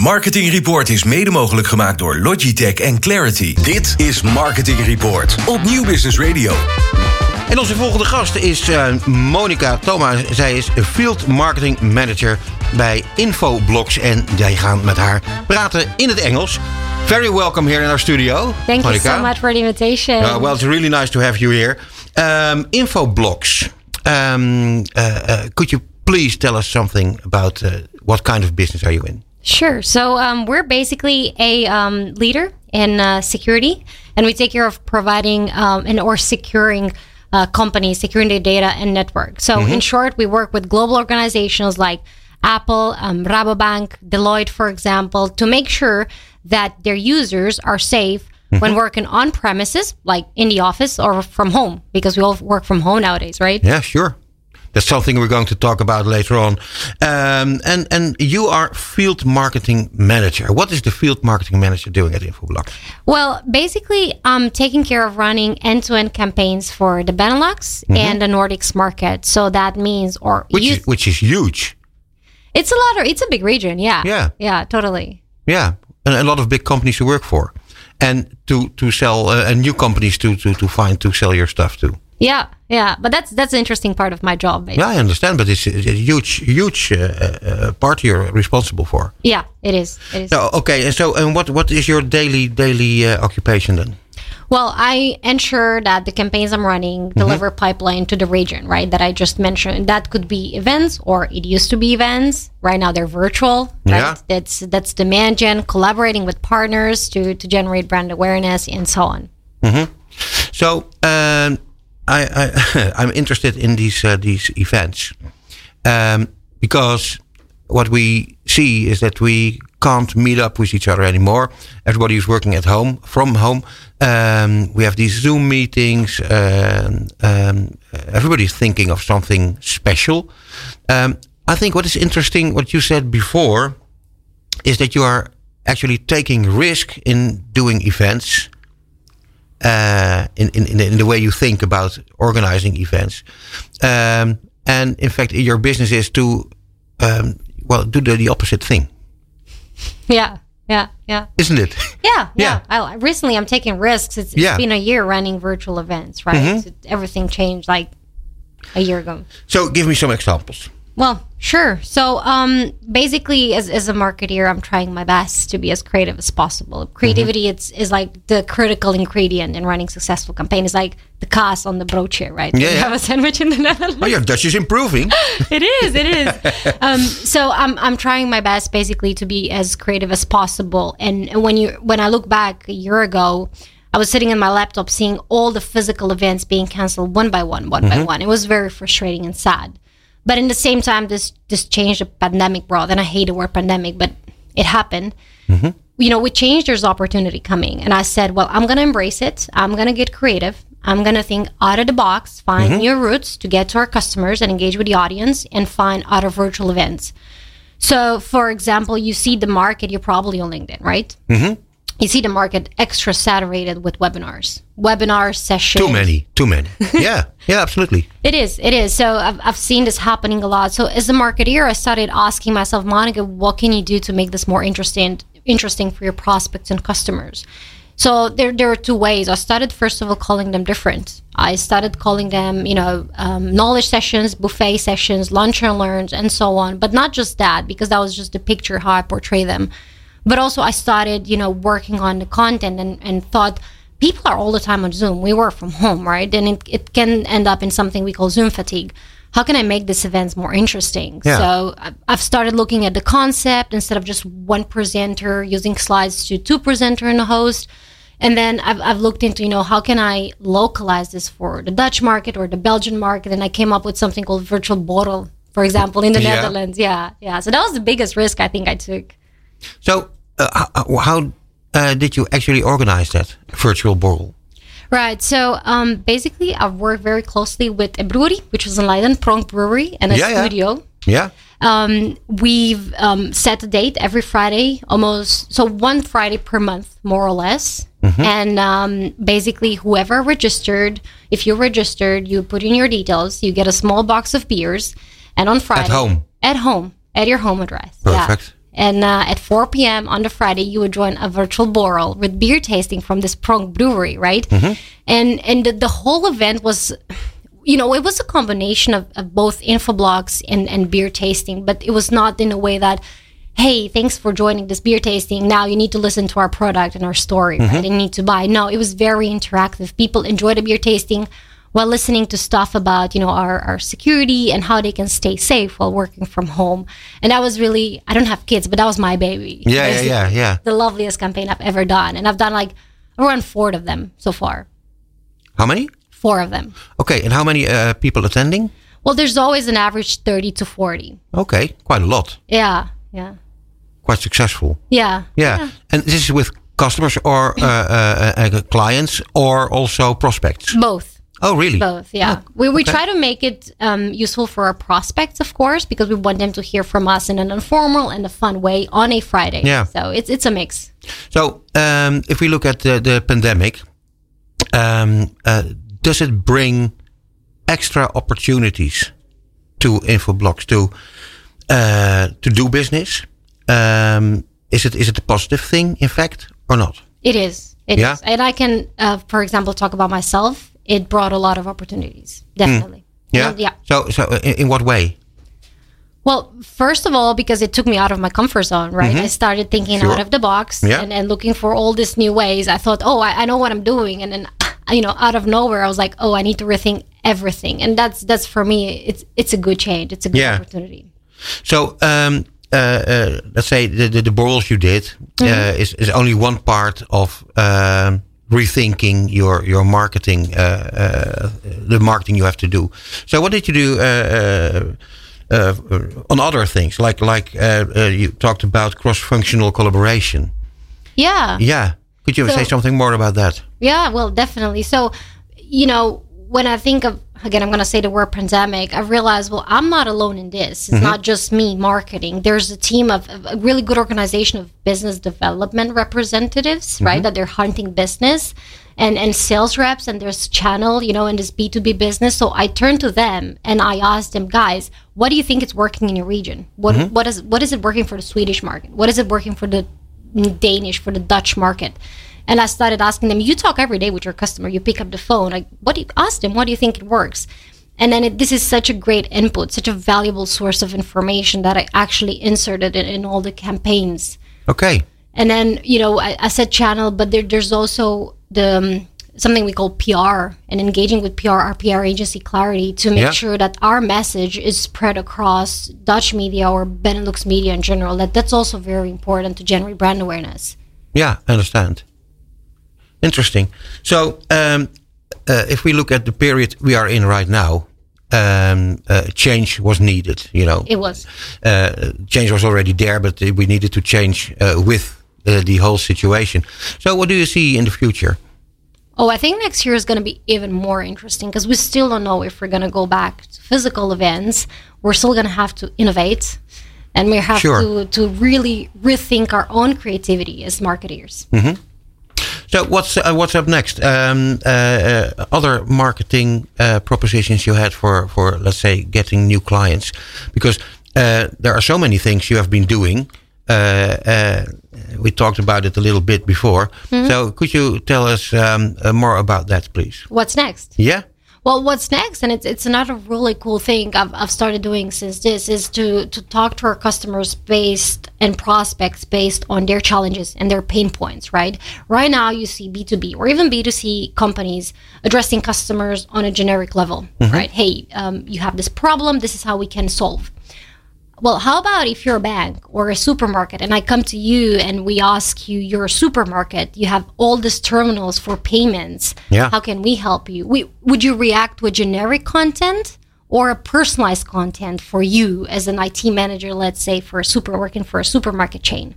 Marketing Report is mede mogelijk gemaakt door Logitech en Clarity. Dit is Marketing Report op Nieuw Business Radio. En onze volgende gast is uh, Monica Thoma. Zij is Field Marketing Manager bij Infoblox. En wij gaan met haar praten in het Engels. Very welcome here in our studio. Thank Monica. you so much for the invitation. Uh, well, it's really nice to have you here. Um, Infoblox. Um, uh, uh, could you please tell us something about uh, what kind of business are you in? Sure. So um, we're basically a um, leader in uh, security, and we take care of providing um, and or securing uh, companies, securing their data and network. So in short, we work with global organizations like Apple, um, Rabobank, Deloitte, for example, to make sure that their users are safe when working on premises, like in the office or from home, because we all work from home nowadays, right? Yeah, sure. That's something we're going to talk about later on. Um, and and you are field marketing manager. What is the field marketing manager doing at Infoblox? Well, basically, I'm taking care of running end-to-end campaigns for the Benelux and the Nordics market. So that means, or Which is, which is huge. it's a lot of, it's a big region. Yeah. Yeah. Yeah, totally. Yeah, and a lot of big companies to work for, and to to sell uh, and new companies to to to find to sell your stuff to. Yeah. Yeah. But that's, that's the interesting part of my job. Basically. Yeah, I understand, but it's, it's a huge huge uh, uh, part you're responsible for. Yeah, it is. It is. So okay, and so and what what is your daily daily uh, occupation then? Well, I ensure that the campaigns I'm running deliver pipeline to the region, right? That I just mentioned. That could be events, or it used to be events. Right now, they're virtual. Right? Yeah. That's that's demand gen, collaborating with partners to to generate brand awareness and so on. So um, I, I I'm interested in these uh, these events um, because what we see is that we can't meet up with each other anymore. Everybody is working at home from home. Um, we have these Zoom meetings. Um, um, everybody's thinking of something special. Um, I think what is interesting, what you said before, is that you are actually taking risk in doing events uh, in, in, in, the, in the way you think about organizing events. Um, and in fact, your business is to, um, well, do the, the opposite thing, Yeah, yeah, yeah, isn't it? yeah, Yeah. yeah. I, recently, I'm taking risks. It's, Yeah. it's been a year running virtual events, right? So everything changed like a year ago. so give me some examples. Well, sure. So, um, basically, as, as a marketeer, I'm trying my best to be as creative as possible. Creativity it's, is like the critical ingredient in running successful campaign. It's like the kaas on the broodje, right? Yeah, You yeah. have a sandwich in the Netherlands. Oh, your Dutch is improving. it is. It is. um, so I'm I'm trying my best basically to be as creative as possible. And when you when I look back a year ago, I was sitting in my laptop seeing all the physical events being canceled one by one, one by one. It was very frustrating and sad. But in the same time, this this change the pandemic brought, and I hate the word pandemic, but it happened. You know, with change, there's opportunity coming, and I said, well, I'm gonna embrace it. I'm gonna get creative. I'm gonna think out of the box, find new routes to get to our customers and engage with the audience, and find other virtual events. So, for example, you see the market. You're probably on LinkedIn, right? Mm-hmm. You see the market extra saturated with webinars, webinar sessions. too many, too many. yeah, yeah, absolutely. It is. It is. So I've, I've seen this happening a lot. So as a marketeer, I started asking myself, Monica, what can you do to make this more interesting, interesting for your prospects and customers? So there, there are two ways. I started first of all calling them different. I started calling them, you know, um, knowledge sessions, buffet sessions, lunch and learns, and so on. But not just that, because that was just the picture how I portray them. But also I started, you know, working on the content and, and thought people are all the time on Zoom. We work from home, right? And it, it can end up in something we call Zoom fatigue. How can I make these events more interesting? Yeah. So I've started looking at the concept instead of just one presenter using slides to two presenter and a host. And then I've, I've looked into, you know, how can I localize this for the Dutch market or the Belgian market? And I came up with something called virtual borrel, for example, in the Yeah. Netherlands. Yeah. Yeah. So that was the biggest risk I think I took. So, uh, how, how uh, did you actually organize that virtual borrel? Right. So um, basically, I've worked very closely with a brewery, which is in Leiden, Pronck Brewery, and a Yeah, yeah. studio. Yeah. Um, we've um, set a date every Friday, almost so one Friday per month, more or less. Mm-hmm. And um, basically, whoever registered, if you registered, you put in your details, you get a small box of beers, and on Friday at home? at home, at your home address, Perfect. Yeah. And uh, at 4 p.m. on the Friday, you would join a virtual borrel with beer tasting from this Pronck Brewery, right? And and the, the whole event was, you know, it was a combination of, of both Infoblox and, and beer tasting, but it was not in a way that, hey, thanks for joining this beer tasting. Now you need to listen to our product and our story, right? And need to buy. No, it was very interactive. People enjoyed the beer tasting while listening to stuff about, you know, our, our security and how they can stay safe while working from home. And that was really, I don't have kids, but that was my baby. Yeah, yeah, yeah, yeah. The loveliest campaign I've ever done. And I've done like around four of them so far. How many? Four of them. Okay, and how many uh, people attending? Well, there's always an average 30 to 40. Okay, quite a lot. Yeah, yeah. Quite successful. Yeah. Yeah. And this is with customers or uh, uh, uh, clients or also prospects? Both. Oh, really? Both, yeah. Oh, we we okay. try to make it um, useful for our prospects, of course, because we want them to hear from us in an informal and a fun way on a Friday. Yeah. So it's it's a mix. So, um, if we look at the, the pandemic, um, uh, does it bring extra opportunities to Infoblox to uh, to do business? Um, is it is it a positive thing, in fact, or not? It is. It is. Yeah. And I can, uh, for example, talk about myself. It brought a lot of opportunities. Definitely. Hmm. Yeah. Yeah. So, so uh, in, what way? Well, first of all, because it took me out of my comfort zone, right? I started thinking Mm-hmm. Sure. out of the box Yeah. and, and looking for all these new ways. I thought, oh, I, I know what I'm doing, and then you know, out of nowhere, I was like, oh, I need to rethink everything, and that's that's for me, it's it's a good change, it's a good Yeah. opportunity. So, um, uh, uh, let's say the the, the borrels you did uh, is is only one part of um, rethinking your your marketing, uh, uh, the marketing you have to do. So, what did you do? Uh, uh, uh, on other things, like like uh, uh, you talked about cross-functional collaboration. Yeah. Yeah, could you So- say something more about that? Yeah, well, definitely. So, you know, when I think of again, I'm going to say the word pandemic. I realized, well, I'm not alone in this. It's mm-hmm. not just me marketing. There's a team of a really good organization of business development representatives, right? Mm-hmm. That they're hunting business and and sales reps, and there's channel, you know, in this B2B business. So I turned to them and I asked them, guys, what do you think is working in your region? What mm-hmm. what is what is it working for the Swedish market? What is it working for the Danish, for the Dutch market? And I started asking them, you talk every day with your customer, you pick up the phone, like, what do you ask them? What do you think it works? And then it, this is such a great input, such a valuable source of information that I actually inserted it in all the campaigns. Okay. And then, you know, I, I said channel, but there, there's also the um, something we call PR and engaging with PR, our PR agency Clarity, to make Yeah. sure that our message is spread across Dutch media or Benelux media in general. That that's also very important to generate brand awareness. Yeah, I understand. Interesting. So, um, uh, if we look at the period we are in right now, um, uh, change was needed. You know, It was. uh, change was already there, but we needed to change uh, with uh, the whole situation. So, what do you see in the future? Oh, I think next year is going to be even more interesting because we still don't know if we're going to go back to physical events. We're still going to have to innovate and we have Sure. to, to really rethink our own creativity as marketers. So, what's uh, what's up next? Um, uh, uh, other marketing uh, propositions you had for for let's say getting new clients, because uh, there are so many things you have been doing. Uh, uh, we talked about it a little bit before. So, could you tell us um, uh, more about that, please? What's next? Yeah. Well, what's next, and it's it's another really cool thing I've, I've started doing since this is to to talk to our customers based and prospects based on their challenges and their pain points. Right, right now you see B two B or even B two C companies addressing customers on a generic level. Right, hey, um, you have this problem. This is how we can solve. Well, how about if you're a bank or a supermarket and I come to you and we ask you, you're a supermarket, you have all these terminals for payments. Yeah. How can we help you? We, would you react with generic content or a personalized content for you as an IT manager, let's say, for a super working for a supermarket chain?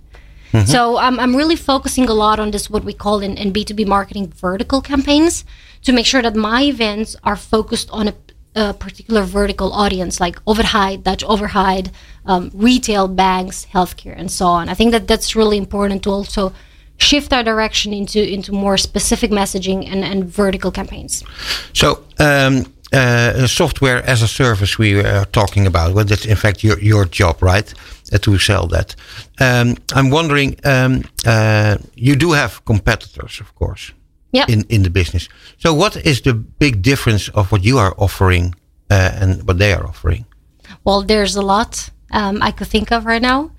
Mm-hmm. So I'm, I'm really focusing a lot on this, what we call in, in B2B marketing vertical campaigns to make sure that my events are focused on a, a particular vertical audience like overheid, Dutch overheid, um, retail, banks, healthcare, and so on. I think that that's really important to also shift our direction into, into more specific messaging and, and vertical campaigns. So, um, uh, software as a service we are talking about. Well, that's in fact your your job, right? uh, to sell that. Um, I'm wondering, um, uh, you do have competitors, of course, Yeah. in in the business. So, what is the big difference of what you are offering uh, and what they are offering? Well, there's a lot um, I could think of right now.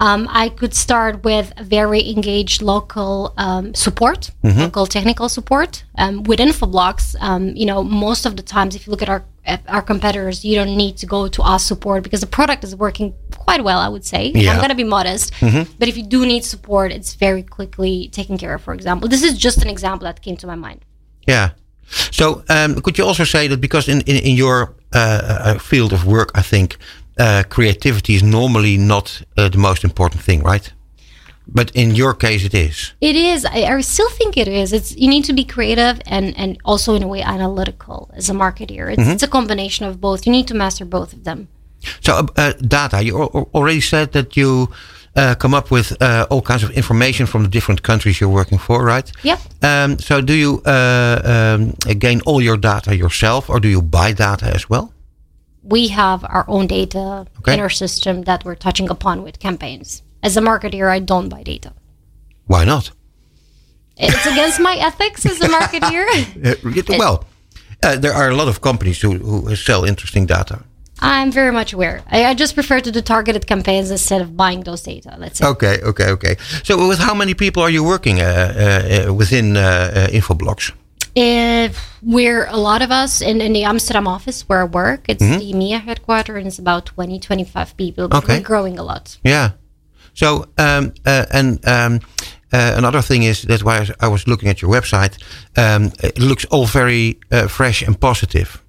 Um, I could start with very engaged local um, support, local technical support um, with Infoblox. Um, you know, most of the times, if you look at our at our competitors, you don't need to go to us support because the product is working quite well. I would say. Yeah. I'm gonna be modest, but if you do need support, it's very quickly taken care of. For example, this is just an example that came to my mind. Yeah. So, um, could you also say that because in in, in your uh, uh, field of work, I think uh, creativity is normally not uh, the most important thing, right? But in your case, it is. It is. I, I still think it is. It's you need to be creative and and also in a way analytical as a marketeer. It's, it's a combination of both. You need to master both of them. So, uh, uh, data. You al- al- already said that you uh, come up with uh, all kinds of information from the different countries you're working for, right? Yep. Um, so, do you uh, um, gain all your data yourself, or do you buy data as well? We have our own data Okay. in our system that we're touching upon with campaigns. As a marketer, I don't buy data. Why not? It's against my ethics as a marketeer. Uh, well, uh, there are a lot of companies who, who sell interesting data. I'm very much aware. I, I just prefer to do targeted campaigns instead of buying those data. Let's say. Okay, okay, okay. So, with how many people are you working uh, uh, uh, within uh, uh, Infoblox? If we're a lot of us in, in the Amsterdam office where I work, it's the EMEA headquarters, and it's about 20, 25 people. But Okay. we're growing a lot. Yeah. So, um, uh, and um, uh, another thing is that's why I was looking at your website, um, it looks all very uh, fresh and positive.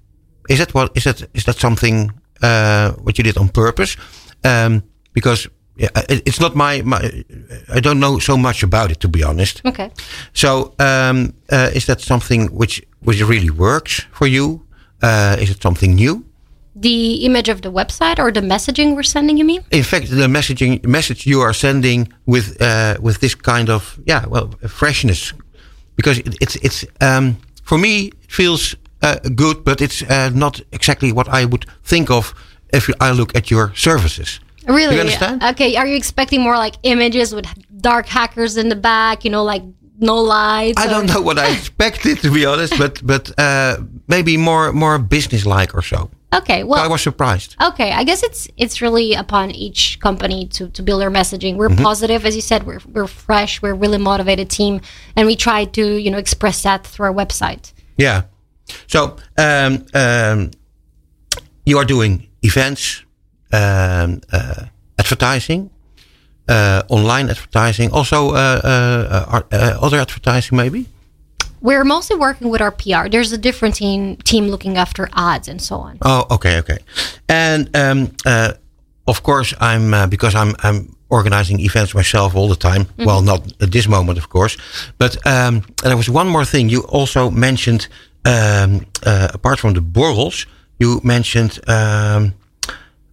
Is that what is that is that something uh, what you did on purpose? Um, because yeah, it's not my, my I don't know so much about it to be honest. Okay. So, um, uh, is that something which which really works for you? Uh, is it something new? The image of the website or the messaging we're sending, you mean? In fact, the messaging message you are sending with uh, with this kind of yeah, well, freshness, because it, it's it's um, for me it feels uh, good, but it's uh, not exactly what I would think of if I look at your services. Really? You understand? Okay. Are you expecting more like images with dark hackers in the back? You know, like no lights. I or- don't know what I expected to be honest, but but uh, maybe more more business like or so. Okay. Well, I was surprised. Okay, I guess it's it's really upon each company to, to build their messaging. We're positive, as you said. We're we're fresh. We're a really motivated team, and we try to you know express that through our website. Yeah. So um, um, you are doing events, advertising, uh, online advertising, also uh, uh, uh, uh, other advertising, maybe. We're mostly working with our PR. There's a different team team looking after ads and so on. Oh, okay, okay. And um, uh, of course, I'm uh, because I'm I'm organizing events myself all the time. Well, not at this moment, of course, but um, there was one more thing. You also mentioned, um, uh, apart from the borrels, you mentioned um,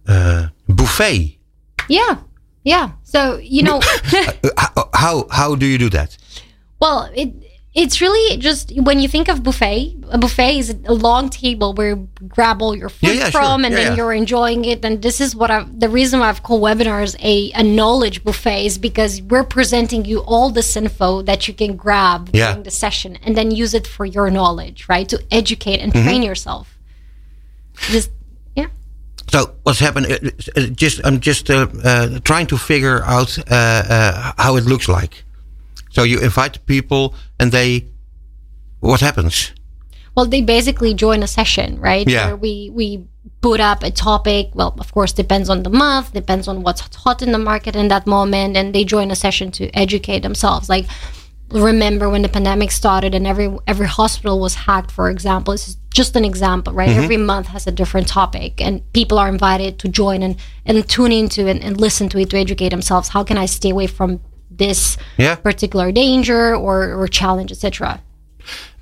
uh, buffet. Yeah, yeah. So you know, Uh, how, how how do you do that? well, it it's really just when you think of buffet. A buffet is a long table where you grab all your food Yeah, yeah, sure. from, and Yeah, then you're enjoying it. And this is what I've the reason why I've called webinars a, a knowledge buffet is because we're presenting you all this info that you can grab during the session, and then use it for your knowledge, right? To educate and Mm-hmm. train yourself. Just yeah. So what's happened? uh, uh, Just I'm just uh, uh, trying to figure out uh, uh, how it looks like. So you invite people, and they, what happens? Well, they basically join a session, right? Yeah. Where we we put up a topic. Well, of course, depends on the month, depends on what's hot in the market in that moment, and they join a session to educate themselves. Like, remember when the pandemic started and every every hospital was hacked, for example. This is just an example, right? Mm-hmm. Every month has a different topic, and people are invited to join and and tune into it and listen to it to educate themselves. How can I stay away from this Yeah. particular danger or or challenge, etc.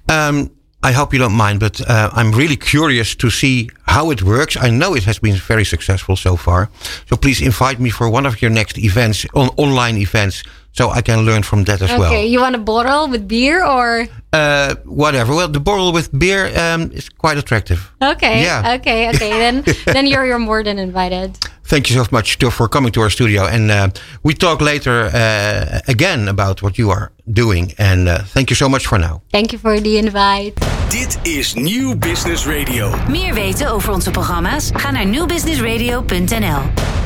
Um, I hope you don't mind, but uh, I'm really curious to see how it works. I know it has been very successful so far. So please invite me for one of your next events, on online events, so I can learn from that as okay, well. Okay, you want a bottle with beer or? Uh, whatever. Well, the bottle with beer um, is quite attractive. Okay. Yeah. Okay. Okay. then, then you're you're more than invited. Thank you so much for coming to our studio, and uh, we talk later uh, again about what you are doing. And uh, thank you so much for now. Thank you for the invite. Dit is Nieuw Business Radio. Meer weten over onze programma's? Ga naar nieuwbusinessradio.nl.